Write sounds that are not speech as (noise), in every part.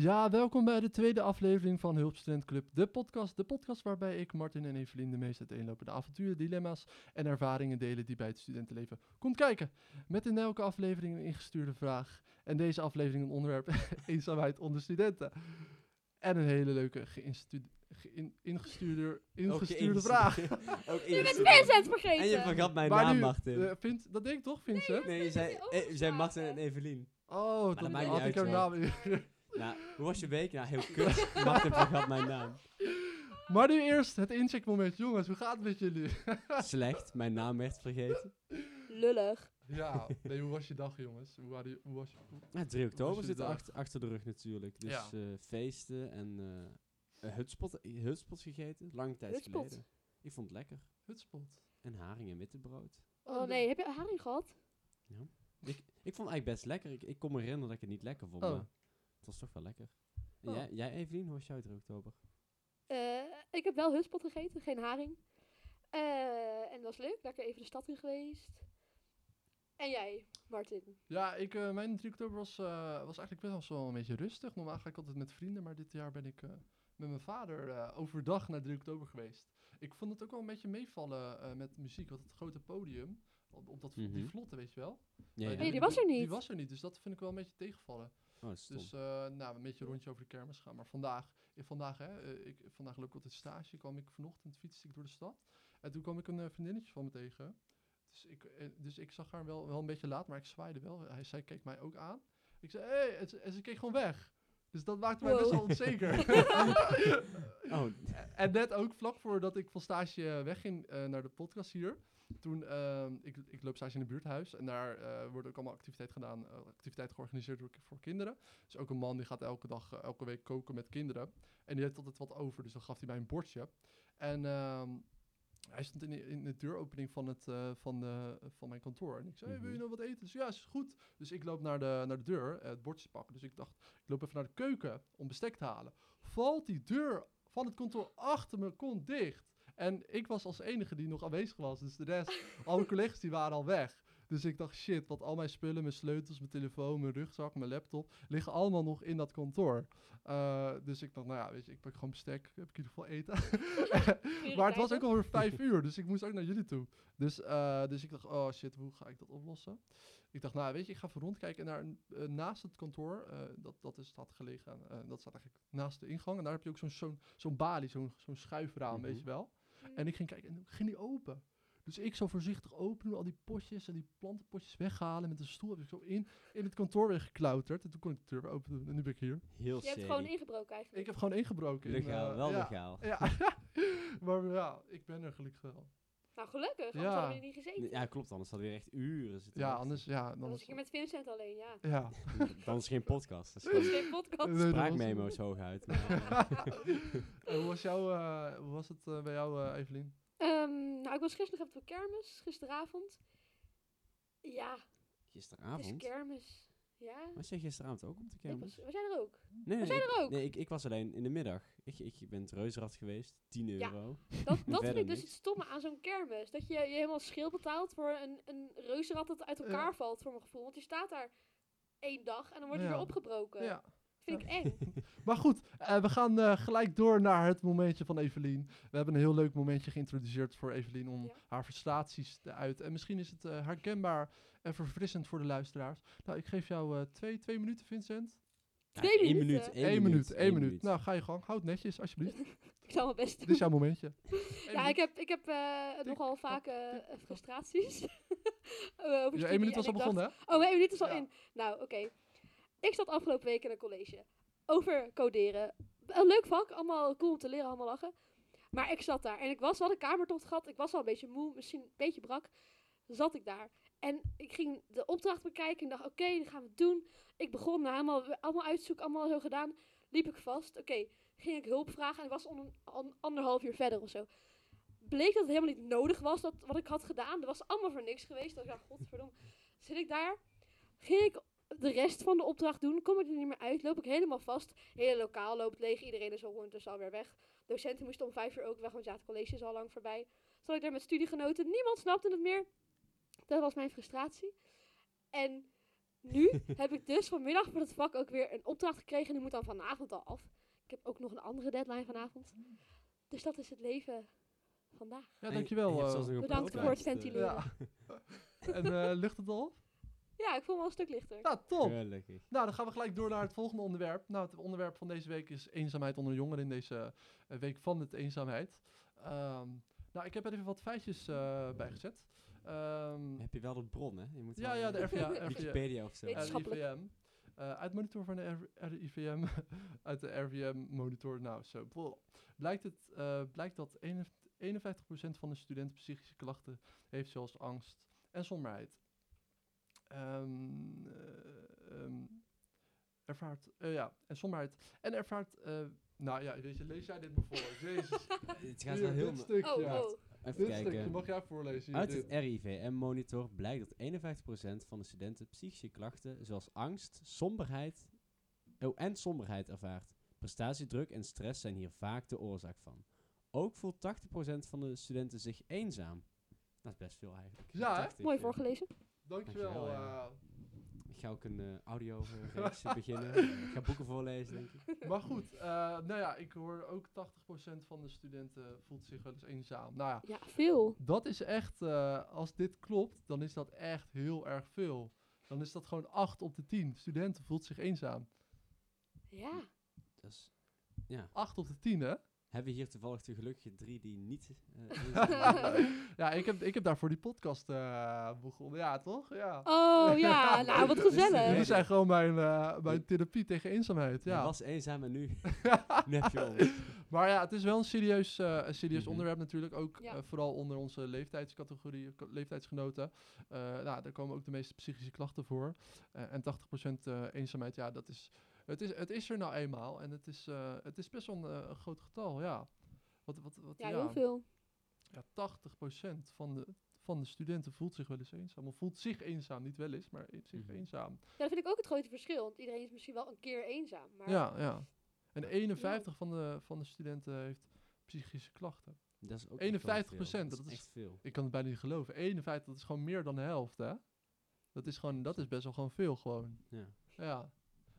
Ja, welkom bij de tweede aflevering van Hulpstudent Club, de podcast. De podcast waarbij ik, Martin en Evelien de meest uiteenlopende avonturen, dilemma's en ervaringen delen die bij het studentenleven komt kijken. Met in elke aflevering een ingestuurde vraag. En deze aflevering een onderwerp (laughs) eenzaamheid onder studenten. En een hele leuke ingestuurde, ingestuurde vraag. (laughs) Ook Je bent. Vincent vergeten! En je vergat mijn Maar naam, nu, Martin. eh, dat denk ik toch, Vincent? nee, je zei, je eh, je zei Martin en. Evelien. Oh, dat dan had niet ik uit, haar naam. Nou, hoe was je week? Nou, heel kut. (laughs) Martin vergat mijn naam. maar nu eerst het incheckmoment. Jongens, hoe gaat het met jullie? (laughs) Slecht, mijn naam werd vergeten. Lullig. ja, nee, hoe was je dag, jongens? Hoe, je- hoe was je... hoe- Ja, 3 oktober zit achter, achter de rug natuurlijk. Dus Ja. eh, feesten en eh, hutspot, hutspot gegeten. Lange tijd Hutspot? geleden. Ik vond het lekker. Hutspot. En haring en witte brood. Oh nee, heb je haring gehad? Ik, ik vond het eigenlijk best lekker. Ik, ik kon me herinneren dat ik het niet lekker vond, Oh. maar was toch wel lekker. En Oh. jij, jij, Evelien, hoe was jouw 3 oktober? Eh, ik heb wel hutspot gegeten, geen haring. Eh, en dat was leuk, lekker even de stad in geweest. En jij, Martin? Ja, ik, eh, mijn 3 oktober was, eh, was eigenlijk best wel een beetje rustig. Normaal ga ik altijd met vrienden, maar dit jaar ben ik eh, met mijn vader eh, overdag naar 3 oktober geweest. Ik vond het ook wel een beetje meevallen eh, met muziek, want het grote podium, op, op dat, die Mhm. vlotte, weet je wel. Ja, Nee, die was er niet. Die was er niet, dus dat vind ik wel een beetje tegenvallen. Oh. Dus eh, nou, een beetje een rondje over de kermis gaan. Maar vandaag, eh, vandaag, hè, eh, ik, vandaag loop ik altijd stage. kwam ik vanochtend fietste ik door de stad. En toen kwam ik een eh, vriendinnetje van me tegen. Dus ik, dus ik zag haar wel, wel een beetje laat, maar ik zwaaide wel. Hij, zij keek mij ook aan. Ik zei, hé, hey, en, ze- en ze keek gewoon weg. Dus dat maakte mij best wel onzeker. (laughs) oh, en net ook vlak voordat ik van stage wegging naar de podcast hier. Toen, ehm, ik, ik loop stage in een buurthuis en daar eh wordt ook allemaal activiteit gedaan, eh, activiteit georganiseerd door, voor kinderen. Dus ook een man die gaat elke dag, eh, elke week koken met kinderen. En die heeft altijd wat over, dus dan gaf hij mij een bordje. En ehm, hij stond in de, in de deuropening van, het, van, de, van mijn kantoor. En ik zei, hey, wil je Mhm. nog wat eten? Dus ja, is goed. Dus ik loop naar de, naar de deur, het bordje pakken. Dus ik dacht, ik loop even naar de keuken om bestek te halen. Valt die deur van het kantoor achter me kont dicht. En ik was als enige die nog aanwezig was. Dus de rest, al mijn collega's die waren al weg. Dus ik dacht, shit, want al mijn spullen, mijn sleutels, mijn telefoon, mijn rugzak, mijn laptop, liggen allemaal nog in dat kantoor. Eh, dus ik dacht, nou ja, weet je, ik pak gewoon bestek, heb ik in ieder geval eten. (laughs) maar het was ook alweer vijf uur, dus ik moest ook naar jullie toe. Dus, eh, dus ik dacht, oh shit, hoe ga ik dat oplossen? Ik dacht, nou weet je, ik ga even rondkijken. En daar eh, naast het kantoor, eh, dat, dat is, staat gelegen, eh, dat staat eigenlijk naast de ingang. En daar heb je ook zo'n zo'n zo'n balie, zo'n zo'n schuifraam, weet Mhm. je wel. En ik ging kijken en toen ging die open. Dus ik zo voorzichtig openen, al die potjes en die plantenpotjes weghalen. Met een stoel heb ik zo in, in het kantoor weer geklauterd. En toen kon ik de deur weer open doen en nu ben ik hier. heel Je hebt gewoon ingebroken eigenlijk. Ik heb gewoon ingebroken. in, Legaal, wel ja, legaal. Ja, (laughs) maar ja, ik ben er gelukkig wel. Nou, gelukkig, anders Ja. hadden we hier niet gezeten. Ja, klopt, anders hadden we weer echt uren zitten Ja, anders, ja. Dan Dan was ik hier met Vincent alleen, ja. ja. (laughs) Dan is er geen podcast. Dat is is geen podcast. Spraakmemo's hooguit. (laughs) Hoe, was jouw, eh, hoe was het eh, bij jou, eh, Evelien? Ehm, nou, ik was gisteren nog even op kermis, gisteravond. Ja, het is gisteravond? kermis. Ja, Was jij gisteravond ook op de kermis? was, we zijn er ook. Nee, we zijn ik, er ook. Nee, ik, ik was alleen in de middag. Ik, ik ben het reuzenrad geweest, 10 Ja. euro. Dat, dat (laughs) vind ik dus niks. het stomme aan zo'n kermis. Dat je je helemaal schil betaalt voor een, een reuzenrad dat uit elkaar Ja. valt, voor mijn gevoel. Want je staat daar één dag en dan wordt je Ja. weer opgebroken. Ja. Vind ik (laughs) eng. Maar goed, eh, we gaan eh, gelijk door naar het momentje van Evelien. We hebben een heel leuk momentje geïntroduceerd voor Evelien om Ja. haar frustraties te uiten. En misschien is het eh, herkenbaar en verfrissend voor de luisteraars. Nou, ik geef jou eh, twee, twee minuten, Vincent. Ja, Twee minuten? minuut. één Eén minuut, één minuut. minuut. Nou, ga je gang. Houd netjes, alsjeblieft. (laughs) ik zal mijn best Dit is jouw momentje. (laughs) Eén Ja, minuut. ik heb, ik heb eh, Tik, nogal vaak eh, tik, tak. frustraties. Eh, (laughs) over Ja, één minuut was al dacht- begonnen, hè? Oh, één minuut is al Ja. in. Nou, oké. Ik zat afgelopen week in een college over coderen. Een leuk vak, allemaal cool om te leren, allemaal lachen. Maar ik zat daar en ik was, had een kamertocht gehad. Ik was al een beetje moe, misschien een beetje brak. Zat ik daar. En ik ging de opdracht bekijken en dacht, oké, dat gaan we doen. Ik begon nou, allemaal, allemaal uitzoeken, allemaal zo gedaan. Liep ik vast. Oké, ging ik hulp vragen en ik was an- anderhalf uur verder of zo. Bleek dat het helemaal niet nodig was, dat, wat ik had gedaan. Dat was allemaal voor niks geweest. Dat ik dacht, godverdomme. Zit ik daar? Ging ik de rest van de opdracht doen? Kom ik er niet meer uit? Loop ik helemaal vast? Hele lokaal loopt leeg. Iedereen is al ondertussen alweer weg. Docenten moesten om vijf uur ook weg, want ja, het college is al lang voorbij. Zat ik daar met studiegenoten. Niemand snapte het meer. Dat was mijn frustratie. En nu (laughs) heb ik dus vanmiddag voor het vak ook weer een opdracht gekregen. En die moet dan vanavond al af. Ik heb ook nog een andere deadline vanavond. Dus dat is het leven vandaag. Ja, dankjewel. een Bedankt voor het eh, ventileren. ja. (laughs) en eh, lucht het al op? Ja, ik voel me al een stuk lichter. Ja, top. Gelukkig. Nou, dan gaan we gelijk door naar het volgende onderwerp. Nou, het onderwerp van deze week is eenzaamheid onder jongeren in deze eh, week van het eenzaamheid. Ehm, nou, ik heb er even wat feitjes eh bijgezet. Ehm, Heb je wel de bron, hè? Je moet ja, ja, de (laughs) RVA, RVA, Wikipedia of zo. RIVM. Eh, uit monitor van de R- RIVM, (laughs) uit de RVM monitor, nou zo, boah. blijkt, het, eh, blijkt dat 51% van de studenten psychische klachten heeft, zoals angst en somberheid. Ehm, eh, ehm, ervaart, eh, ja, en somberheid. En ervaart, eh, nou ja, weet je, lees jij dit maar voor. (laughs) Jezus. Het gaat wel heel... dit stukje. Oh, ja. oh. Even Dit stukje kijken. mag jij voorlezen. Uit dit. het RIVM-monitor blijkt dat 51% van de studenten psychische klachten zoals angst, somberheid oh, en somberheid ervaart. Prestatiedruk en stress zijn hier vaak de oorzaak van. Ook voelt 80% van de studenten zich eenzaam. Dat is best veel eigenlijk. Ja, hè? 80, Mooi ja. voorgelezen. Dankjewel. Dankjewel, ja. eh, Ik ga ook een eh audio (laughs) reeks beginnen. Ik ga boeken voorlezen, denk ik. (laughs) Maar goed, eh, nou ja, ik hoor ook 80% van de studenten voelt zich wel eens eenzaam. Nou ja, Ja, veel. dat is echt, eh, als dit klopt, dan is dat echt heel erg veel. Dan is dat gewoon 8 op de 10 studenten voelt zich eenzaam. Ja. Dus, ja. 8 op de 10, hè? Hebben we hier toevallig de gelukkige drie die niet... eh, (laughs) ja, ik heb, ik heb daarvoor die podcast eh, begonnen. Ja, toch? Ja. Oh ja, (laughs) nou wat Die gezellig. zijn gewoon mijn, eh, mijn therapie tegen eenzaamheid. Je Ja. was eenzaam en nu, heb je ons. Maar ja, het is wel een serieus, eh, een serieus Mhm. onderwerp natuurlijk. Ook Ja. eh, vooral onder onze leeftijdscategorie, leeftijdsgenoten. Eh nou, daar komen ook de meeste psychische klachten voor. Eh, en 80% eh, eenzaamheid, ja, dat is, het, is, het is er nou eenmaal. En het is, eh, het is best wel een, eh, een groot getal, ja. Wat, wat, wat, Ja, heel veel. Ja, 80% van de, van de studenten voelt zich wel eens eenzaam. Of voelt zich eenzaam, niet wel eens, maar zich Mhm. eenzaam. Ja, dat vind ik ook het grote verschil. Want iedereen is misschien wel een keer eenzaam. Maar Ja, ja. En 51 van de, van de studenten heeft psychische klachten. Dat is ook 51%, dat dat is is- echt veel. Ik kan het bijna niet geloven. 51, dat is gewoon meer dan de helft, hè? Dat is, gewoon, dat is best wel gewoon veel, gewoon. Ja. Ja.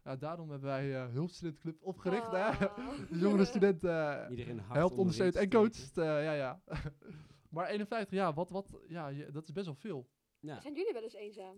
Ja daarom hebben wij eh Hulpstudentenclub opgericht, hè? Ah. (laughs) De jongere studenten eh, Iedereen helpt, ondersteunt en coacht. eh, ja, ja. (laughs) maar 51, ja, wat, wat, ja, je- dat is best wel veel. Ja, Zijn jullie wel eens eenzaam?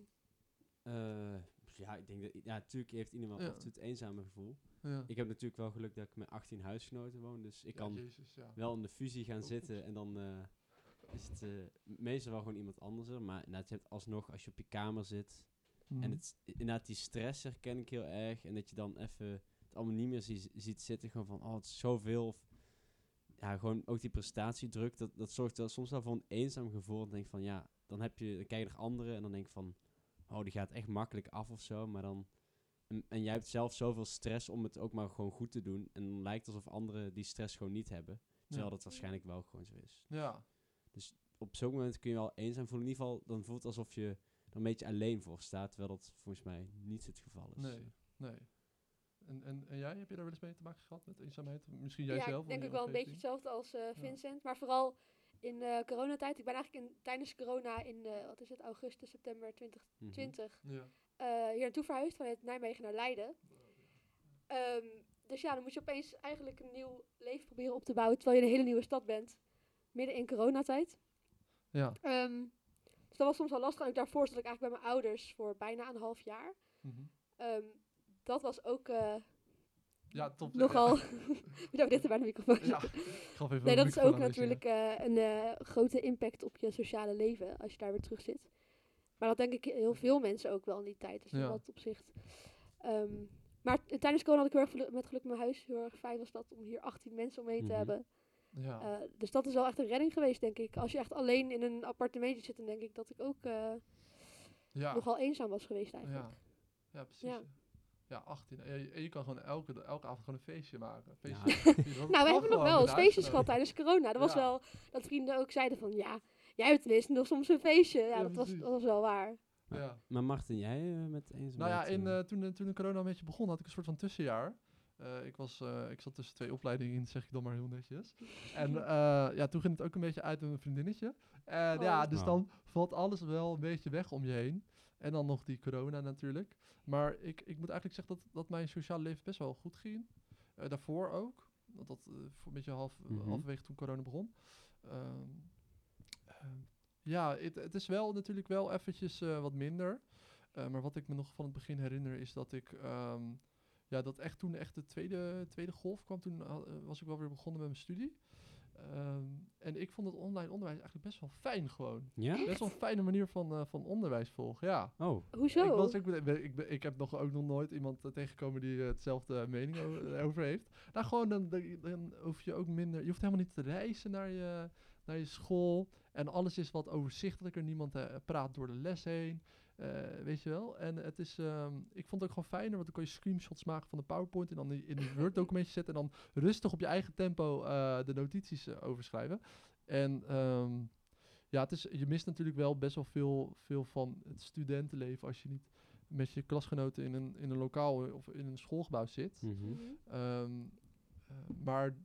eh, ja, ik denk dat... Ja, natuurlijk heeft iedereen wel Ja. af en toe het eenzame gevoel. Ja. Ik heb natuurlijk wel geluk dat ik met 18 huisgenoten woon. Dus ik Ja, kan Jezus, ja. wel in de fusie gaan zitten. En dan eh, is het meestal wel gewoon iemand anders. er. Maar inderdaad, je hebt alsnog, als je op je kamer zit... Mhm. En het, inderdaad, die stress herken ik heel erg. En dat je dan even het allemaal niet meer zie- ziet zitten. Gewoon van, oh, het is zoveel. Of, ja, gewoon ook die prestatiedruk. Dat, dat zorgt wel soms wel voor een eenzaam gevoel. Dan denk van, ja, dan, heb je, dan kijk je naar anderen. En dan denk van, oh, die gaat echt makkelijk af of zo. Maar dan... En, en jij hebt zelf zoveel stress om het ook maar gewoon goed te doen. En dan lijkt het alsof anderen die stress gewoon niet hebben. Terwijl Ja. dat waarschijnlijk wel gewoon zo is. Ja, Op zo'n moment kun je wel eenzaam voelen. In ieder geval, dan voelt het alsof je een beetje alleen voor staat. Terwijl dat volgens mij niet het geval is. nee, nee. En, en, en jij, heb je daar wel eens mee te maken gehad met eenzaamheid? Misschien jij ja, zelf? ik denk je wel een beetje hetzelfde als eh, Vincent. Maar vooral in eh coronatijd. Ik ben eigenlijk in, tijdens corona in, eh, wat is het, augustus, september 2020 Mhm. Ja. eh, hier naartoe verhuisd. Vanuit Nijmegen naar Leiden. Ehm, dus ja, dan moet je opeens eigenlijk een nieuw leven proberen op te bouwen. Terwijl je in een hele nieuwe stad bent. Midden in coronatijd. Ja. Ehm, dat was soms wel lastig. En ook daarvoor zat ik eigenlijk bij mijn ouders voor bijna een half jaar. Mhm. Ehm, dat was ook eh, Ja, top. nogal... (laughs) Moet even dichter bij de microfoon Ja, ik gaf even Nee, dat is ook ja. natuurlijk eh, een eh, grote impact op je sociale leven als je daar weer terug zit. Maar dat denk ik heel veel mensen ook wel in die tijd. Dus in Ja. dat opzicht. Ehm, maar tijdens corona had ik heel erg met geluk mijn huis. Heel erg fijn was dat om hier 18 mensen omheen te Mhm. hebben. Ja. Eh, dus dat is wel echt een redding geweest, denk ik. Als je echt alleen in een appartementje zit, dan denk ik dat ik ook eh, ja. nogal eenzaam was geweest eigenlijk. Ja, ja precies. Ja. Ja. ja, 18. En je, en je kan gewoon elke, elke avond gewoon een feestje maken. Ja. Feestje. (laughs) Nou, we hebben nog wel eens feestjes gehad tijdens corona. Dat was Ja. wel dat vrienden ook zeiden van ja, jij hebt tenminste nog soms een feestje. Ja, Ja, dat, was, dat was wel waar. Ja. Maar Martin, jij eh, met eenzaamheid? Nou ja, in, toen, toen de corona een beetje begon, had ik een soort van tussenjaar. Eh, ik, was, eh, ik zat tussen twee opleidingen in, zeg ik dan maar heel netjes. (laughs) En eh, ja, toen ging het ook een beetje uit met mijn vriendinnetje. En ja, Oh. dus Oh. dan valt alles wel een beetje weg om je heen. En dan nog die corona natuurlijk. Maar ik, ik moet eigenlijk zeggen dat, dat mijn sociale leven best wel goed ging. Eh, daarvoor ook. Dat eh, voor een beetje half, Mhm. halverwege toen corona begon. Ehm, ehm, ja, het, het is wel natuurlijk wel eventjes eh, wat minder. Eh, maar wat ik me nog van het begin herinner is dat ik... ehm, ja, dat echt toen echt de tweede, tweede golf kwam. Toen had- eh, was ik wel weer begonnen met mijn studie. Ehm, en ik vond het online onderwijs eigenlijk best wel fijn gewoon. Ja? Best wel een fijne manier van, eh, van onderwijs volgen, ja. Oh. Hoezo? Ik, was, ik, ben- ik, ben- ik heb nog ook nog nooit iemand eh, tegengekomen die hetzelfde mening (laughs) over heeft. Nou, gewoon dan, dan, dan hoef je ook minder. Je hoeft helemaal niet te reizen naar je, naar je school. En alles is wat overzichtelijker. Niemand praat door de les heen. Eh, weet je wel? En het is, ehm, ik vond het ook gewoon fijner, want dan kon je screenshots maken van de PowerPoint en dan die in een (laughs) Word-documentje zetten en dan rustig op je eigen tempo eh, de notities eh, overschrijven. En ehm, ja, het is, je mist natuurlijk wel best wel veel, veel van het studentenleven als je niet met je klasgenoten in een, in een lokaal of in een schoolgebouw zit. Mhm. Mhm. Ehm, eh, maar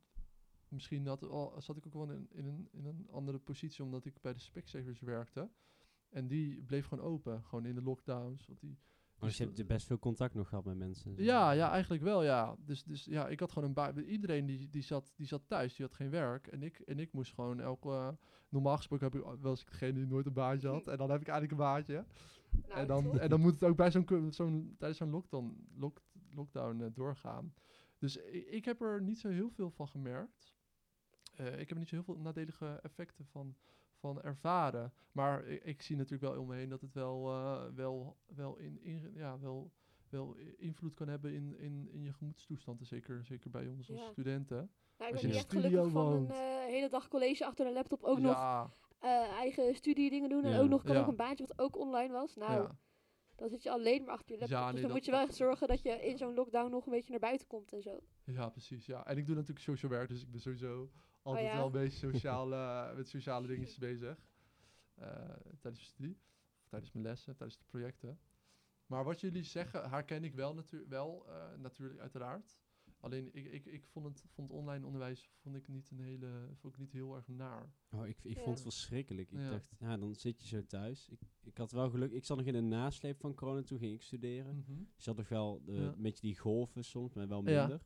misschien had, al, zat ik ook wel in, in, een, in een andere positie, omdat ik bij de Specsavers werkte. En die bleef gewoon open, gewoon in de lockdowns. Want die, Oh, dus je hebt best veel contact nog gehad met mensen. ja, ja, eigenlijk wel, ja. Dus, dus ja, ik had gewoon een baan. Iedereen die, die, zat, die zat thuis, die had geen werk. En ik, en ik moest gewoon elke... eh, normaal gesproken heb ik wel eens degene die nooit een baantje had. En dan heb ik eigenlijk een baantje. Nou, en, dan, en dan moet het ook bij zo'n, zo'n tijdens zo'n lockdown, lock, lockdown eh, doorgaan. Dus ik, ik heb er niet zo heel veel van gemerkt. Eh, ik heb er niet zo heel veel nadelige effecten van, van ervaren. Maar ik, ik zie natuurlijk wel om me heen dat het wel, eh, wel, wel, in, in, ja, wel, wel invloed kan hebben in, in, in je gemoedstoestand. En zeker, zeker bij ons als Ja. studenten. Nou, ik als ben je niet in echt gelukkig van een woont. eh, hele dag college achter een laptop ook nog ja, eh, eigen studiedingen doen. En Ja. ook nog kan Ja. ook een baantje wat ook online was. Nou, ja. dan zit je alleen maar achter je laptop. Ja, dus dan moet je wel echt zorgen dat je in zo'n lockdown nog een beetje naar buiten komt en zo. Ja, precies. Ja. En ik doe natuurlijk social werk, dus ik ben sowieso altijd Oh ja? wel een beetje sociaal, (laughs) eh, met sociale dingetjes bezig. eh, tijdens mijn studie, of tijdens mijn lessen, tijdens de projecten. Maar wat jullie zeggen, herken ik wel, natu wel eh, natuurlijk, uiteraard. Alleen ik, ik, ik vond, het, vond het online onderwijs vond ik niet een hele, vond ik niet heel erg naar. Oh, ik, ik Ja. vond het verschrikkelijk. Ik Ja. dacht, ja, dan zit je zo thuis. Ik, ik had wel geluk. Ik zat nog in de nasleep van corona, toen ging ik studeren. Mhm. Je had nog wel de, Ja. een beetje die golven soms, maar wel Ja. minder.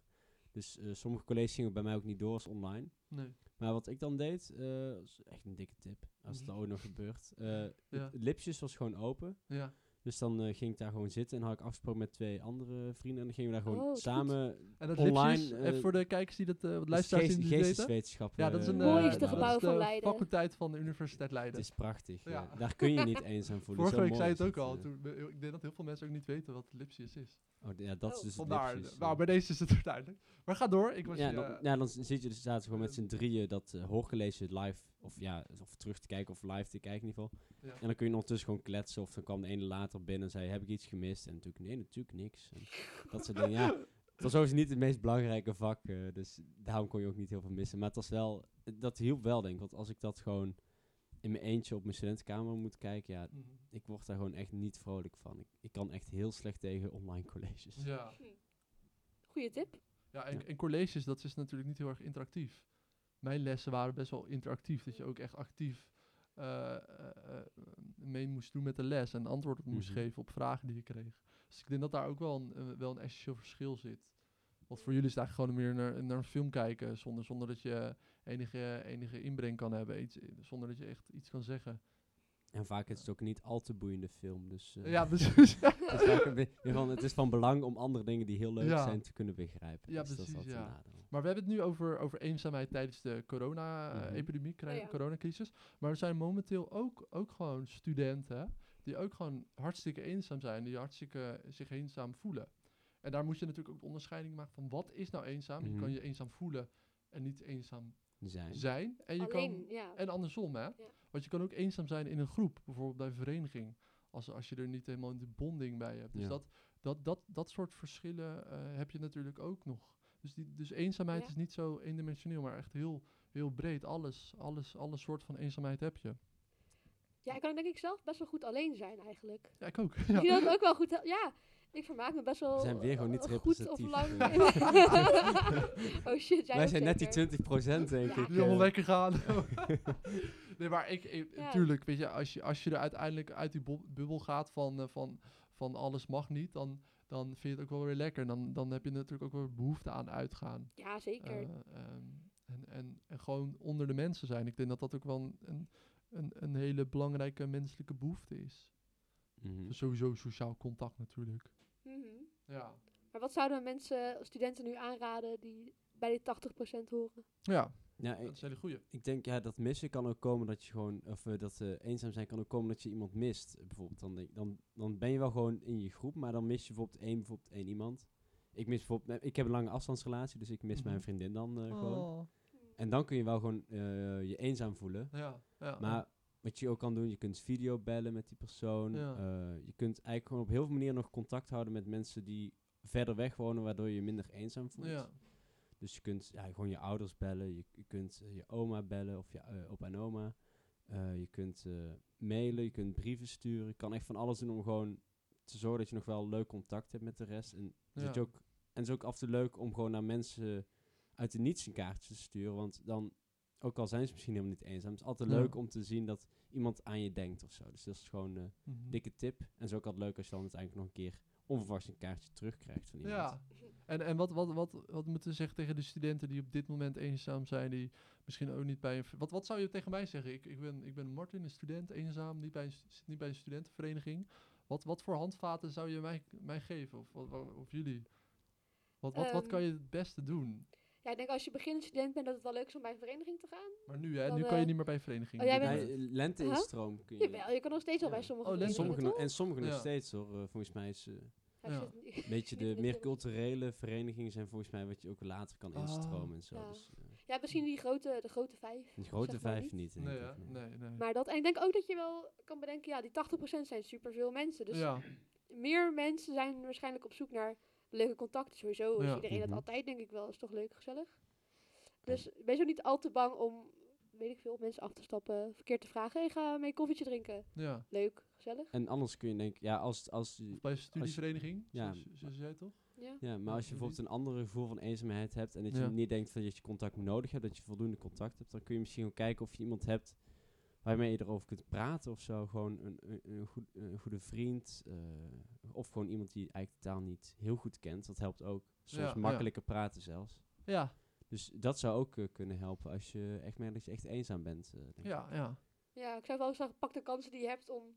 Dus eh, sommige colleges gingen bij mij ook niet door als online. Nee. Maar wat ik dan deed, eh is echt een dikke tip, als het Mhm. ooit nog gebeurt. Eh, Ja. Het lipsjes was gewoon open. Ja. Dus dan eh, ging ik daar gewoon zitten en had ik afgesproken met twee andere vrienden. En dan gingen we daar gewoon Oh, samen En dat Online, eh, even voor de kijkers die dat, eh wat luisteraars geest- die geesteswetenschappen. Ja, dat is een eh, eh, Mooiste gebouw van Leiden. faculteit van de Universiteit Leiden. Het is prachtig. Ja. Ja. Daar kun je niet eenzaam voelen. (laughs) Vorige Zo week zei het ook al. eh. Toen, ik denk dat heel veel mensen ook niet weten wat Lipsius is. Oh, ja, dat is Oh. dus het Vandaar. lipsjes, Nou, bij deze is het (laughs) duidelijk. Maar ga door. Ik was ja, dan, eh, ja, dan zit je dus zaten gewoon met z'n drieën dat eh hoorgelezen live, of ja, of terug te kijken of live te kijken in ieder geval. ja. En dan kun je ondertussen gewoon kletsen of dan kwam de ene later binnen en zei, heb ik iets gemist? En natuurlijk, nee, natuurlijk niks. En dat soort dingen, ja. Het was sowieso niet het meest belangrijke vak, eh, dus daarom kon je ook niet heel veel missen. Maar het was wel, dat hielp wel denk ik, want als ik dat gewoon in mijn eentje op mijn studentenkamer moet kijken, ja, Mhm. ik word daar gewoon echt niet vrolijk van. Ik, ik kan echt heel slecht tegen online colleges. Ja, Goeie tip. ja en, Ja. en colleges, dat is natuurlijk niet heel erg interactief. Mijn lessen waren best wel interactief. Dat je ook echt actief eh, eh, eh, mee moest doen met de les. En antwoord op moest Mhm. geven op vragen die je kreeg. Dus ik denk dat daar ook wel een, wel een essentieel verschil zit. Want voor jullie is het eigenlijk gewoon meer naar, naar een film kijken. Zonder, zonder dat je enige, enige inbreng kan hebben. Iets, zonder dat je echt iets kan zeggen. En vaak is het ook niet al te boeiende film, dus... eh, Ja, precies. (laughs) Het is, een van, het is van belang om andere dingen die heel leuk Ja. zijn te kunnen begrijpen. Ja, Dus dat is precies, ja. Maar we hebben het nu over, over eenzaamheid tijdens de corona-epidemie, Mhm. Oh ja. coronacrisis. Maar er zijn momenteel ook, ook gewoon studenten die ook gewoon hartstikke eenzaam zijn, die hartstikke zich eenzaam voelen. En daar moet je natuurlijk ook de onderscheiding maken van wat is nou eenzaam? Je kan Mhm. je eenzaam voelen en niet eenzaam Zijn. zijn. En, je Alleen, kan, ja. en andersom, hè? Want je kan ook eenzaam zijn in een groep, bijvoorbeeld bij een vereniging. Als, als je er niet helemaal de bonding bij hebt. Dus Ja. dat, dat, dat, dat soort verschillen eh, heb je natuurlijk ook nog. Dus, die, dus eenzaamheid Ja. is niet zo eendimensioneel, maar echt heel, heel breed. Alles, alles, alle soort van eenzaamheid heb je. Ja, ik kan denk ik zelf best wel goed alleen zijn eigenlijk. Ja, ik ook. Ik Ja. vind dat ook wel goed. Ja, ik vermaak me best wel We zijn weer gewoon niet eh, goed of lang. (laughs) oh shit, jij Wij zijn net die zeker. 20% denk Ja. ik. Die allemaal eh. lekker gaan. (laughs) (laughs) Nee, maar ik, ik Ja. tuurlijk, weet je, als je, als je er uiteindelijk uit die bubbel gaat van, eh, van, van alles mag niet, dan, dan vind je het ook wel weer lekker. Dan, dan heb je natuurlijk ook wel behoefte aan uitgaan. Ja, zeker. Eh, ehm, en, en, en gewoon onder de mensen zijn. Ik denk dat dat ook wel een, een, een, een hele belangrijke menselijke behoefte is. Mhm. Dus sowieso sociaal contact natuurlijk. Mhm. Ja. Maar wat zouden mensen, studenten nu aanraden die bij die 80% horen? Ja, Ja, dat ik, is een hele goeie. ik denk ja, dat missen kan ook komen dat je gewoon, of eh, dat eenzaam zijn kan ook komen dat je iemand mist. eh, bijvoorbeeld, dan, denk, dan, dan ben je wel gewoon in je groep, maar dan mis je bijvoorbeeld één, bijvoorbeeld één iemand. Ik mis bijvoorbeeld, ik heb een lange afstandsrelatie, dus ik mis Mhm. mijn vriendin dan eh, gewoon. Oh, En dan kun je wel gewoon eh, je eenzaam voelen. ja, ja. Maar wat je ook kan doen, je kunt video bellen met die persoon. Ja. Eh, je kunt eigenlijk gewoon op heel veel manieren nog contact houden met mensen die verder weg wonen, waardoor je je minder eenzaam voelt. ja. Dus je kunt ja, gewoon je ouders bellen, je, je kunt eh, je oma bellen of je eh, opa en oma. Eh, je kunt mailen, je kunt brieven sturen. Je kan echt van alles doen om gewoon te zorgen dat je nog wel leuk contact hebt met de rest. En, Ja. dat je ook, en het is ook af en toe leuk om gewoon naar mensen uit de niets een kaartje te sturen. Want dan, ook al zijn ze misschien helemaal niet eenzaam, het is altijd Ja. leuk om te zien dat iemand aan je denkt of zo. Dus dat is gewoon een Mhm. dikke tip. En het is ook altijd leuk als je dan uiteindelijk nog een keer onverwachts een kaartje terugkrijgt van iemand. Ja. En, en wat, wat, wat, wat moeten we zeggen tegen de studenten die op dit moment eenzaam zijn, die misschien ook niet bij een... Wat, wat zou je tegen mij zeggen? Ik, ik, ben, ik ben Martin, een student, eenzaam, niet bij een, zit niet bij een studentenvereniging. Wat, wat voor handvaten zou je mij, mij geven? Of, of jullie? Wat, wat, wat Ehm, kan je het beste doen? Ja, ik denk als je beginnend student bent dat het wel leuk is om bij een vereniging te gaan. Maar nu, hè? dan, nu kan je eh, niet meer bij een vereniging. oh, jij bent- lente Huh? kun je. Jawel, je kan nog steeds wel Ja. bij sommige Oh, verenigingen, Sommige, en sommige nog steeds hoor. Eh, volgens mij is eh, Ja, een beetje (laughs) de meer de- culturele verenigingen zijn volgens mij wat je ook later kan Ah. instromen en zo. Ja. Dus, eh, Ja, misschien die grote, de grote vijf. die grote zeg maar vijf niet. Nee, ik, nee. Nee, nee. Maar dat, en ik denk ook dat je wel kan bedenken, ja, die 80% zijn superveel mensen. Dus ja, meer mensen zijn waarschijnlijk op zoek naar leuke contacten. Sowieso is Ja. iedereen Mhm. dat altijd, denk ik wel. Is toch leuk, gezellig. Dus wees ook niet al te bang om, weet ik veel, op mensen af te stappen. Verkeerd te vragen, hey, ga mee koffietje drinken. ja. Leuk, gezellig. En anders kun je denken, ja, als, als, Of bij een studievereniging, ja. zo, zo, zo zei toch? Ja. ja, maar als je bijvoorbeeld een ander gevoel van eenzaamheid hebt en dat je Ja. niet denkt van dat je contact nodig hebt, dat je voldoende contact hebt, dan kun je misschien ook kijken of je iemand hebt waarmee je erover kunt praten of zo. Gewoon een, een, een, goed, een goede vriend eh, of gewoon iemand die eigenlijk totaal niet heel goed kent. Dat helpt ook. Soms Ja, ja. makkelijker praten zelfs. Ja, Dus dat zou ook eh, kunnen helpen als je echt merkt dat je echt eenzaam bent. eh, denk ik. ja, ja. ja, ik zou wel zeggen, pak de kansen die je hebt om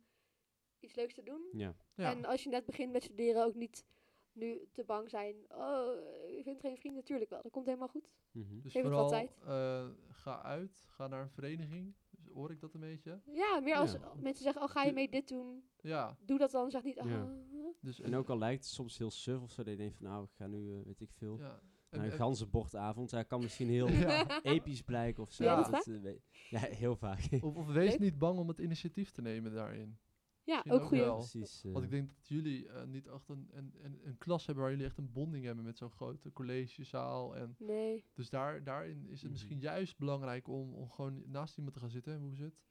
iets leuks te doen. Ja. ja. En als je net begint met studeren, ook niet nu te bang zijn. Oh, ik vind geen vrienden. Natuurlijk wel, dat komt helemaal goed. Mhm. Dus Geef het vooral wat tijd. eh, ga uit, ga naar een vereniging. Dus hoor ik dat een beetje? Ja, meer als Ja. mensen zeggen, oh ga je mee dit doen? Ja, Doe dat dan, zeg niet, ah. Ja. dus En ook al lijkt het soms heel suf of zo, dat je denkt van nou, ik ga nu, weet ik veel, ja. Een ganzenbordavond. Ja, kan misschien heel (laughs) Ja. episch blijken of zo. Ja, dat dat eh, weet- ja, heel vaak. (laughs) Of, of wees niet bang om het initiatief te nemen daarin. ja, Misschien ook wel. Precies. eh, Want ik denk dat jullie eh, niet echt een, een, een, een klas hebben waar jullie echt een bonding hebben met zo'n grote collegezaal. En Nee. dus daar, daarin is het Mhm. misschien juist belangrijk om, om gewoon naast iemand te gaan zitten, hoe zit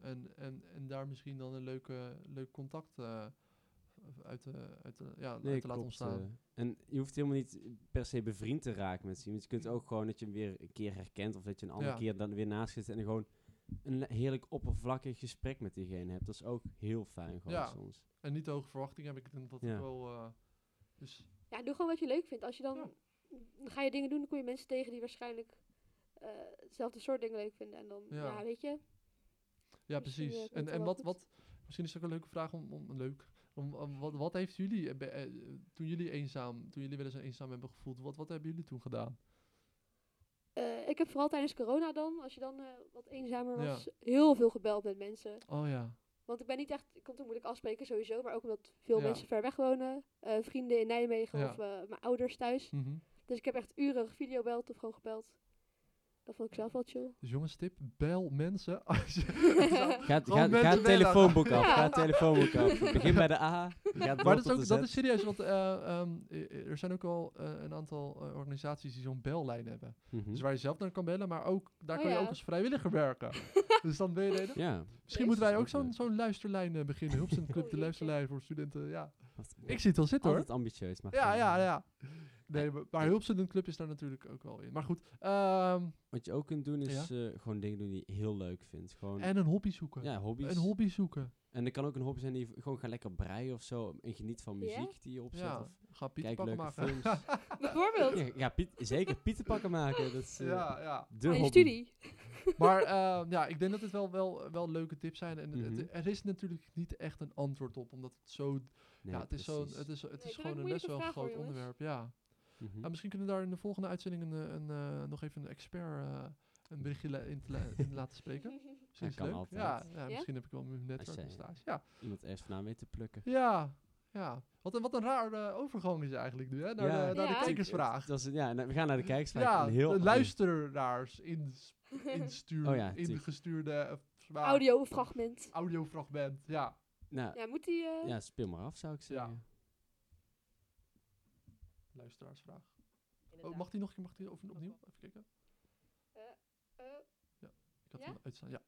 en, en, en daar misschien dan een leuke, leuk contact eh, uit, te, uit, te, ja, nee, uit te laten ontstaan. eh. en je hoeft helemaal niet per se bevriend te raken met iemand. Je kunt ook gewoon dat je hem weer een keer herkent of dat je een andere Ja. keer dan weer naast zit en gewoon een heerlijk oppervlakkig gesprek met diegene hebt. Dat is ook heel fijn gewoon Ja. soms. En niet te hoge verwachtingen heb ik denk dat Ja. ik wel. eh, dus Ja, doe gewoon wat je leuk vindt. Als je dan, Ja. dan ga je dingen doen, dan kom je mensen tegen die waarschijnlijk eh, hetzelfde soort dingen leuk vinden. En dan, Ja. ja, weet je. ja, Misschien, precies. en en wat, wat, misschien is het ook een leuke vraag om, om leuk. Om, wat, wat heeft jullie, eh, eh, toen jullie eenzaam, toen jullie wel eens eenzaam hebben gevoeld, wat, wat hebben jullie toen gedaan? Eh, ik heb vooral tijdens corona dan, als je dan wat eenzamer Ja. was, heel veel gebeld met mensen. Oh ja. Want ik ben niet echt, ik kon toen moeilijk afspreken sowieso, maar ook omdat veel Ja. mensen ver weg wonen. Vrienden in Nijmegen Ja. of mijn ouders thuis. Mhm. Dus ik heb echt uren videobeld of gewoon gebeld. Dat vond ik zelf wel chill. Dus jongens, tip, bel mensen. (laughs) Als je- (laughs) Ga, ga, mensen ga het telefoonboek af. Ja. Ga het telefoonboek af. Begin bij de A. Maar dat is, ook, dat is serieus, want eh, ehm, eh, er zijn ook al eh, een aantal eh, organisaties die zo'n bellijn hebben. Mhm. Dus waar je zelf naar kan bellen, maar ook daar Oh kan je ook als vrijwilliger werken. (laughs) dus dan ben je Ja. Misschien moeten wij ook zo'n zo'n luisterlijn beginnen. Hulpcentrum Oh, de luisterlijn voor studenten. Ja. Ik zie het wel zitten hoor. Altijd ambitieus. Maar Ja, ja, ja. Nee, maar- Hulpstudent Club is daar natuurlijk ook wel in. Maar goed, ehm, Wat je ook kunt doen is eh, gewoon dingen doen die je heel leuk vindt. Gewoon, en een hobby zoeken. ja, hobby's. Een hobby zoeken. En dat kan ook een hobby zijn die je gewoon ga lekker breien of zo. En geniet van muziek die je opzet. Ja, Of ga Piet kijk pakken leuke maken. films. (laughs) Bijvoorbeeld. ja, ja, Piet, zeker Pieten pakken maken. Dat is eh, ja, ja. de hobby. studie. Maar ehm, ja, ik denk dat het wel, wel, wel leuke tips zijn. En het- Mhm. er is natuurlijk niet echt een antwoord op, omdat het zo... Nee, ja, het is, zo, het is, het Nee, is gewoon een best wel groot onderwerp. Ja. Nou, misschien kunnen we daar in de volgende uitzending een, eh, een, eh, nog even een expert eh, een berichtje in, te in laten spreken. Misschien (laughs) is kan leuk. altijd. Ja, ja, Ja? misschien heb ik wel mijn netwerk stage. Ja, Iemand eerst vandaan weet te plukken. ja, ja. Wat een, wat een raar eh, overgang is eigenlijk nu, hè? Naar, Ja. de, naar Ja. de kijkersvraag. Dat is, ja, we gaan naar de kijkersvraag. Ja, Een heel de luisteraars in, instuur, Oh ingestuurde vraag. Audiofragment. audiofragment. Ja, Nou, Ja, moet die... eh, ja, speel maar af zou ik zeggen. Luisteraarsvraag. Oh, mag die nog een keer? Mag die over, opnieuw? Even kijken. eh, Ik had Ja? hem uitstaan. Ja.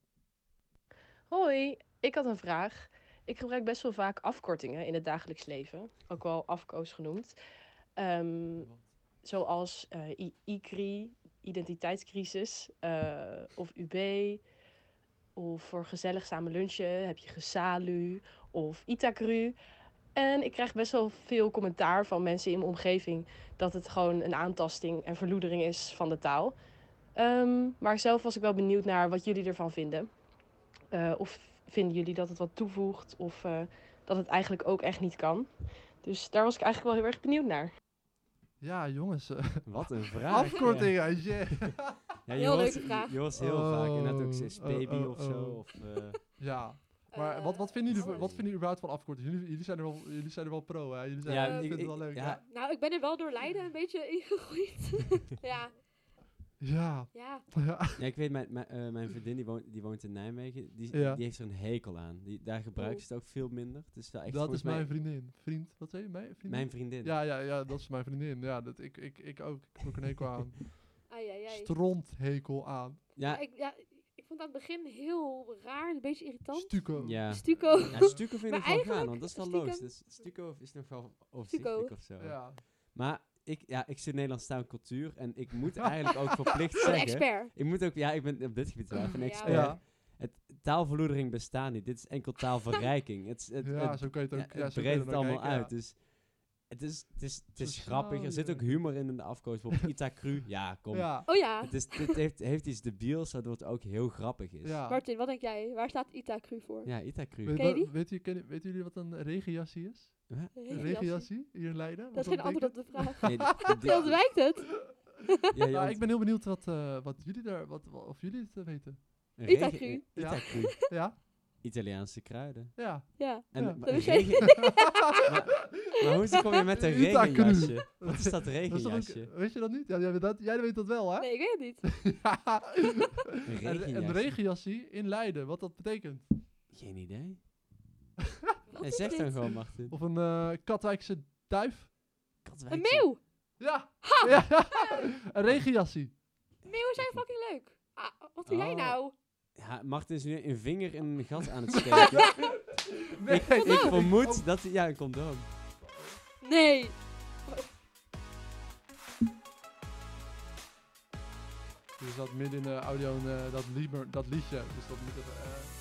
Hoi, ik had een vraag. Ik gebruik best wel vaak afkortingen in het dagelijks leven, ook wel afkoos genoemd. Ehm, zoals eh, I- ICRI, identiteitscrisis, eh, of UB, of voor gezellig samen lunchen heb je GESALU of ITACRU. En ik krijg best wel veel commentaar van mensen in mijn omgeving dat het gewoon een aantasting en verloedering is van de taal. Ehm, maar zelf was ik wel benieuwd naar wat jullie ervan vinden. Eh, of vinden jullie dat het wat toevoegt of eh, dat het eigenlijk ook echt niet kan? Dus daar was ik eigenlijk wel heel erg benieuwd naar. Ja, jongens. eh, (laughs) Wat een (laughs) vraag. afkortingen. Ja. Ja, je (laughs) Heel hoort, leuke vraag. Je hoort heel vaak. Inderdaad ook Oh, oh, baby oh, of zo. oh. Of, eh, ja. Maar eh, wat, wat, vinden jullie, alles. wat vinden jullie überhaupt van afkortingen? Jullie, jullie, zijn er wel, jullie zijn er wel pro, hè? Jullie zijn, Ja, ik- vinden het ik- wel leuk, ja. ja. Nou, ik ben er wel door Leiden een beetje ingegroeid. (laughs) ja, Ja. ja. ja. ja, ik weet, mijn, mijn, eh, mijn vriendin die woont, die woont in Nijmegen. Die, Ja. die heeft er een hekel aan. Die, daar gebruikt Oh. ze het ook veel minder. Wel echt Dat is mijn mij vriendin. Vriend, wat zei je? Mijn vriendin? mijn vriendin. Ja, ja, ja, dat is mijn vriendin. Ja, dat, ik, ik, ik ook. Ik heb ook een hekel aan. Ai, ai, ai. Stronthekel aan. Ja, Ja, ik, ja, ik vond het aan het begin heel raar, een beetje irritant. Stuco. ja. (laughs) Stuco. Ja, Stuco vind ik wel gaan, want dat is wel logisch. Dus Stuco is nog wel overzichtelijk of zo. Ja. Maar ik, ja, ik zit Nederlands taal en cultuur en ik moet (laughs) eigenlijk ook verplicht Een zeggen... expert. Ik moet ook, ja, ik ben op dit gebied wel even een Ja, expert. Ja. Het, taalverloedering bestaat niet. Dit is enkel taalverrijking. het, het, ja, het, zo kan je het ja, ook. Ja, het zo kan je breidt het ook allemaal kijken, ja. uit. Dus het is, het is, het is grappig. Er zit ook humor in in de afkoos. Bijvoorbeeld Ita Cru. (laughs) Ja, kom. Ja. Oh ja. Het, is, het heeft, heeft iets debiels, waardoor het ook heel grappig is. ja. Martin, wat denk jij? Waar staat Itacru voor? Ja, Ita Cru. Weet, Ken je weet, weten jullie wat een regenjassie is? Huh? Een Regenjassie. regenjassie hier in Leiden? Dat is geen antwoord op de vraag. Nee, Heel (laughs) ontwijkt het. ja, (laughs) ja, Nou, ik ben heel benieuwd wat, eh, wat jullie daar, wat, wa- of jullie het weten. Ita Cru. Ita. Cru. Ja? Italiaanse kruiden. Ja. Ja. En, Ja. maar, regen- (laughs) maar, maar hoe kom je met een (laughs) regenjasje? Wat is dat (laughs) regenjasje? ook- weet je dat niet? Ja, jij, weet dat, jij weet dat wel, hè? Nee, ik weet het niet. Ja. Een Een, regenjasje? regenjassie in Leiden, wat dat betekent. Geen idee. Wat Nee, is zeg dit? dan gewoon, Martin. Of een eh, Katwijkse duif. Een meeuw. Ja. ja. een regenjassie. Meeuwen zijn fucking leuk. Ah, wat doe jij Oh. nou? Ja, Martin is nu een vinger in een gat aan het steken. (laughs) Nee, ik, ik vermoed dat hij... Ja, een condoom. Nee. Je zat midden in de audio en, eh, dat, liedje. Dus dat moet even... eh.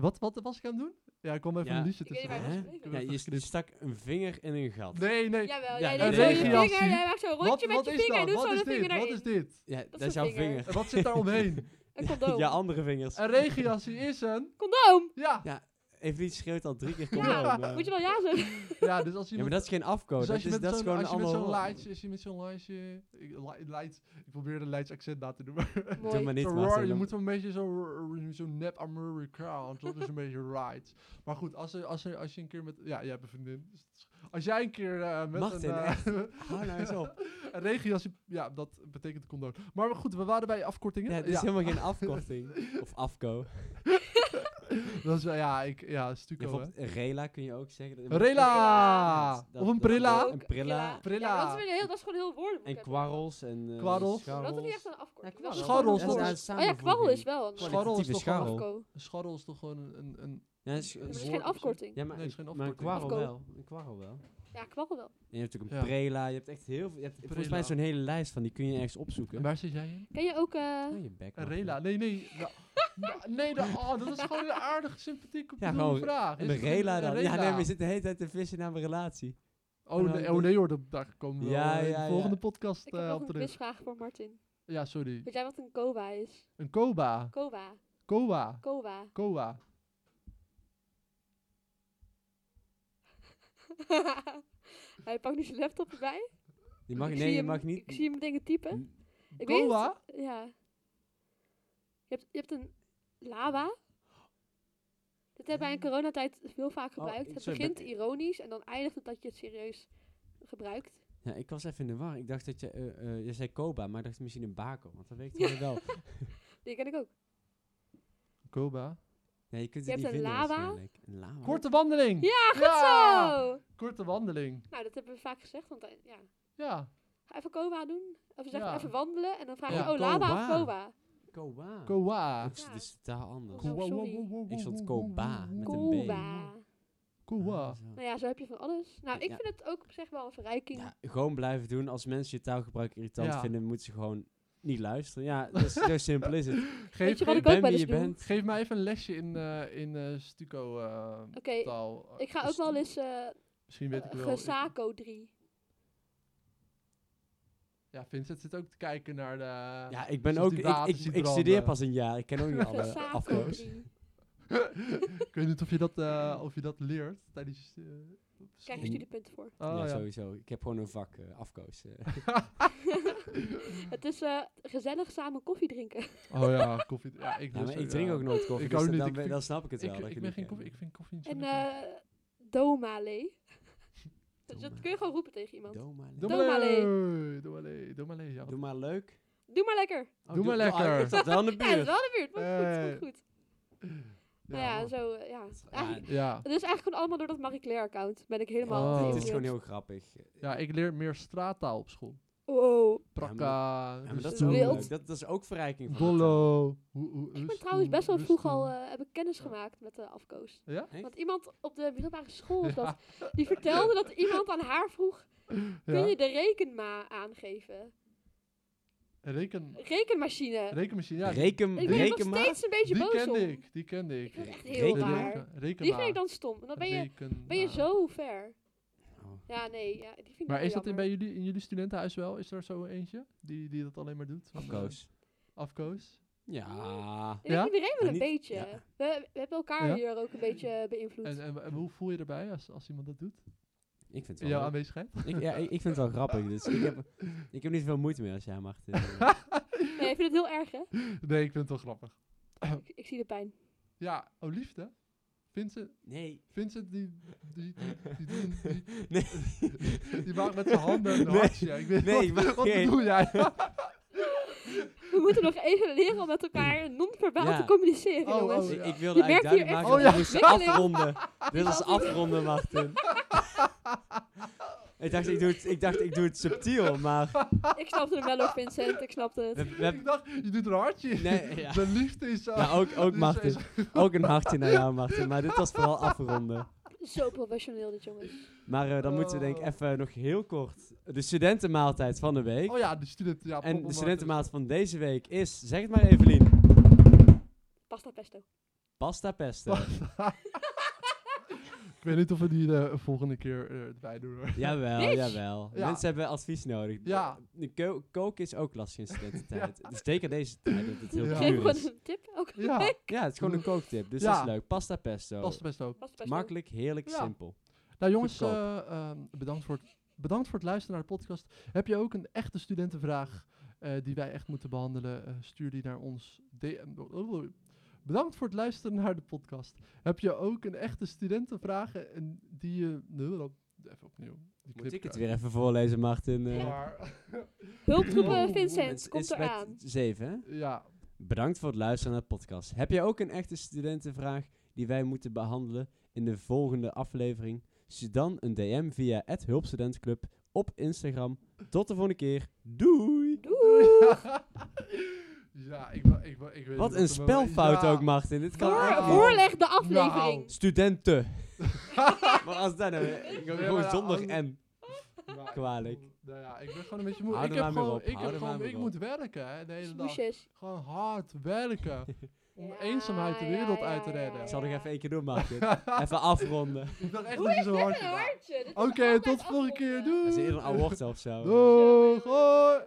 Wat, wat was ik aan het doen? Ja, ik kwam even Ja. een liedje Ik weet niet tussen. Ja, je stak een vinger in een gat. Nee, nee. Jawel, Ja, jij je regenjassie. vinger, jij maakt zo'n Wat, rondje met wat je is vinger en dat? doet Wat zo is de vinger dit? Wat is dit? Ja, Dat dat, is jouw vinger. wat zit daar omheen? (laughs) Een condoom. Ja, andere vingers. Een regenjassie is een... Condoom! Ja. Ja, Evelien schreeuwt al drie keer (laughs) Ja, condoom. eh. moet je wel ja zeggen. Ja, dus als Ja, je... maar dat is geen afcode. dus dat als je is, met dat is zo'n gewoon een als je met zo'n lijstje, als je met zo'n lijstje, ik, li- lijst, ik probeer een Leids accent na te doen, maar Mooi. (laughs) maar niet, zo raar, je moet wel een beetje zo, zo nep Amerikaans, dat is een beetje right. Maar goed, als, er, als, er, als je een keer met, ja, jij hebt een vriendin, dus als jij een keer eh, met Martin, een, echt. eh, (laughs) Hou nou eens op. een regenjasje, ja, dat betekent condoom. Maar goed, we waren bij afkortingen. Ja, het is helemaal geen afkorting. Of afko. (laughs) dat is, wel- ja, ik, ja, Ja, stuco, hè. rela kun je ook zeggen. Dat- Een rela! Dat- dat- Of een dat- prilla! Een prilla. Prilla. Ja, dat, is weer heel, dat is gewoon heel woordenboek. En kwarrels en eh, Kwarrels. Dat is niet echt een afkorting. Ja, Dat is Scharrels, gewoon dat een is-. Oh ja, kwarrel is wel een Scharrel is toch afko. Een scharrel is toch gewoon een, een, een Ja, dat is, Maar een dat is woord- geen afkorting. Ja, maar, Nee, een, is geen maar een afkorting. kwarrel wel. Een kwarrel wel. Ja, kwal wel. En je hebt ook een Ja. prela. Je hebt echt heel veel. Je hebt volgens mij Prela. zo'n hele lijst van. Die kun je ergens opzoeken. En waar zit jij in? Ken je ook... eh, Oh, je bek. Een rela. Nee, nee. Nou, nee, dat, oh, dat is gewoon een aardig sympathieke Ja, gewoon vraag. En Is een rela een dan. Ja, nee, maar je zit de hele tijd te vissen naar mijn relatie. Oh, nee, oh nee hoor, dat, daar komen we Ja, wel in ja, de ja. volgende podcast ik heb eh, nog op een terug. quizvraag voor Martin. Ja, sorry. Weet jij wat een kowa is? Een koba. Kowa. Koa. Kowa. Koa. Hij pakt nu zijn laptop erbij. Je mag, Ik nee, zie je hem- mag niet. Ik zie hem dingen typen. Ik weet het. Ja. Je hebt, je hebt een lava. Dit hebben wij in coronatijd heel vaak Oh, gebruikt. het sorry, begint ironisch en dan eindigt het dat je het serieus gebruikt. Ja, ik was even in de war. Ik dacht dat je, eh, eh, je zei Koba, maar ik dacht misschien een bako. Want dat weet ik wel. (laughs) (laughs) Die ken ik ook. Koba. Ja, je kunt Je het hebt niet een vinden lava. Een lava. Korte wandeling. Ja, goed Ja! zo! Korte wandeling. Nou, dat hebben we vaak gezegd. Want eh, ja, Ja. ga even kowa doen. Of Ja. even wandelen. En dan vraag Ja, je, oh, lava of kowa. kowa? Dat is dus totaal anders. Sorry. Ik stond Koba met een B. Kowa. Koa. Ah. Nou ja, zo heb je van alles. Nou, ik Ja. vind het ook op zich wel een verrijking. Ja, gewoon blijven doen. Als mensen je taalgebruik irritant Ja. vinden, moeten ze gewoon niet luisteren. Ja, dat is, zo (laughs) simpel is het. Geef, Weet je wat ik ook doe? bent. geef mij even een lesje in, eh in eh Stuco eh, Oké, taal. ik ga ook wel eens eh Misschien weet ik wel. Gesako 3. Ja, Vincent zit ook te kijken naar de... Ja, ik ben ook. Ik, ik, ik studeer pas een jaar. Ik ken ook niet alle (laughs) afkoos. (laughs) 3. ik weet niet of je dat, eh, of je dat leert tijdens... eh, op Krijg je studiepunten voor. Oh, ja, ja. sowieso. Ik heb gewoon een vak eh, afkoos. eh. (laughs) Het is eh, gezellig samen koffie drinken. Oh ja, koffie. Ja, ik, ja, lust maar ik drink ja. ook nooit koffie. Ik dus ook dan, niet, dan, ik ben- vind- dan snap ik het Ik, wel. dat ik, je ben niet geen koffie, ik vind koffie niet zo En eh Domale. Dus dat kun je gewoon roepen tegen iemand. Doe maar, Doe Doe maar lee. Doe maar. Doe maar lee, ja. doe maar leuk. Doe maar lekker. Oh, Doe maar ah, lekker. ik zat wel in de (laughs) Ja, dat is buurt. wel de buurt. Maar Hey. goed, goed, goed. Nou ja, zo, eh, ja. Eigenlijk, Ja. het is eigenlijk gewoon allemaal door dat Marie Claire-account. Ben ik helemaal Oh. Het is gewoon heel grappig. ja, ik leer meer straattaal op school. Wow. Prakka, Ja, maar dat is ook ook wild. leuk. Dat, dat is ook verrijking van. Bollo. hoe- hoe- Ik ben trouwens best wel vroeg al eh, heb ik kennis gemaakt met de afkoos. Ja? Echt? Want iemand op de middelbare school of (laughs) dat, die vertelde dat iemand aan haar vroeg, kun Ja. je de rekenma aangeven? Reken, Rekenmachine. rekenmachine, ja. Reken, ik ben er nog rekenmaat? steeds een beetje die boos kende ik, die kende ik. Ik vind het echt heel raar. Reken- Die rekenma. vind ik dan stom. En dan ben je, Rekenma. ben je zo ver. Ja, nee. Ja, die vind ik Maar is dat in, bij jullie, in jullie studentenhuis wel? Is er zo eentje die, die dat alleen maar doet? Eh, Afkoos. Afkoos? Ja. Ja? iedereen wel een niet- beetje. ja. We, we hebben elkaar Ja? hier ook een beetje beïnvloed. En, en, en hoe voel je erbij als, als iemand dat doet? Ik vind het In wel jouw aanwezigheid? ik, ja, ik, ik vind het wel (laughs) grappig. Dus ik, heb, ik heb niet veel moeite meer als jij mag. (laughs) Nee, ik vind het heel erg, hè? nee, ik vind het wel grappig. Ik, ik zie de pijn. Ja, oh liefde. Vincent, nee. Vincent die, die, die, die, (laughs) die, Nee. (laughs) die maakt met zijn handen een Nee. hartje. Ik weet, Nee, wat, wat nee. bedoel jij? We moeten nog even leren om met elkaar non-verbaal Ja. te communiceren, Oh, jongens. oh, Ik, ja. ik wilde Je eigenlijk duidelijk een dat we moesten afronden. (laughs) Dit is afronden, Martin. Ik, dacht, ik, doe het, ik dacht, ik doe het subtiel, maar... (laughs) Ik snapte hem wel hoor, Vincent. Ik snapte het. We, we hebben- Ik dacht, je doet een hartje. nee, ja. De liefde is zo. ja, ook, ook Martin. is- Ook een hartje naar jou, Martin. Maar dit was vooral afronden. Zo professioneel, dit jongens. Maar eh, dan moeten we denk ik even nog heel kort... De studentenmaaltijd van de week. Oh ja, de studenten. Ja, en de studentenmaat van deze week is... Zeg het maar Evelien. Pasta pesto. Pasta pesto. (laughs) Ik weet niet of we die de volgende keer eh, erbij doen hoor. Jawel, Bitch. jawel. Ja. Mensen hebben advies nodig. Ja. Ko- koken is ook lastig in studententijd. Dus zeker deze tijd dat het heel Ja. Geef duur gewoon is. een tip. Ook. Ja, (laughs) Ja, het is gewoon een kooktip. Dus Ja. dat is leuk. Pasta pesto. past best ook. Pasta pesto. Makkelijk, heerlijk, Ja. simpel. Nou jongens, eh, ehm, bedankt, voor het, bedankt voor het luisteren naar de podcast. Heb je ook een echte studentenvraag eh, die wij echt moeten behandelen? eh, stuur die naar ons DM. Bedankt voor het luisteren naar de podcast. Heb je ook een echte studentenvraag en die je... Nee, even opnieuw. Die Moet ik het weer even voorlezen, Martin? eh? Maar, Hulptroepen Oh, Vincent, Het komt is eraan. zeven, hè? ja, Bedankt voor het luisteren naar de podcast. Heb jij ook een echte studentenvraag die wij moeten behandelen in de volgende aflevering? Stuur dan een DM via het Hulpstudentenclub op Instagram. Tot de volgende keer. Doei! Doei. (laughs) ja, ik, wil- ik, wil- ik weet Wat niet een er spelfout Ja. ook, Martin. Dit kan Voor, echt niet. voorleg de aflevering. Nou. Studenten. (laughs) Maar als dat nou, Ja, gewoon maar zonder als- en. Maar- Kwalijk. Nou ja, ik ben gewoon een beetje moe. Hou ik er heb maar gewoon, op, ik, hou heb er maar gewoon, ik op. moet werken hè, de hele dag. Smoesjes. Gewoon hard werken. (laughs) Om Ja, eenzaamheid de ja, wereld ja, uit te ja, redden. Ik zal nog ja. even één keer doen, Marcus. (laughs) even afronden. Ik dacht echt Hoe dat je zo hard een gedaan. hartje? Dit is Oké, altijd tot de volgende keer. afronden. Dat is Doei. eerder een award of zo. Doeg. Hoi.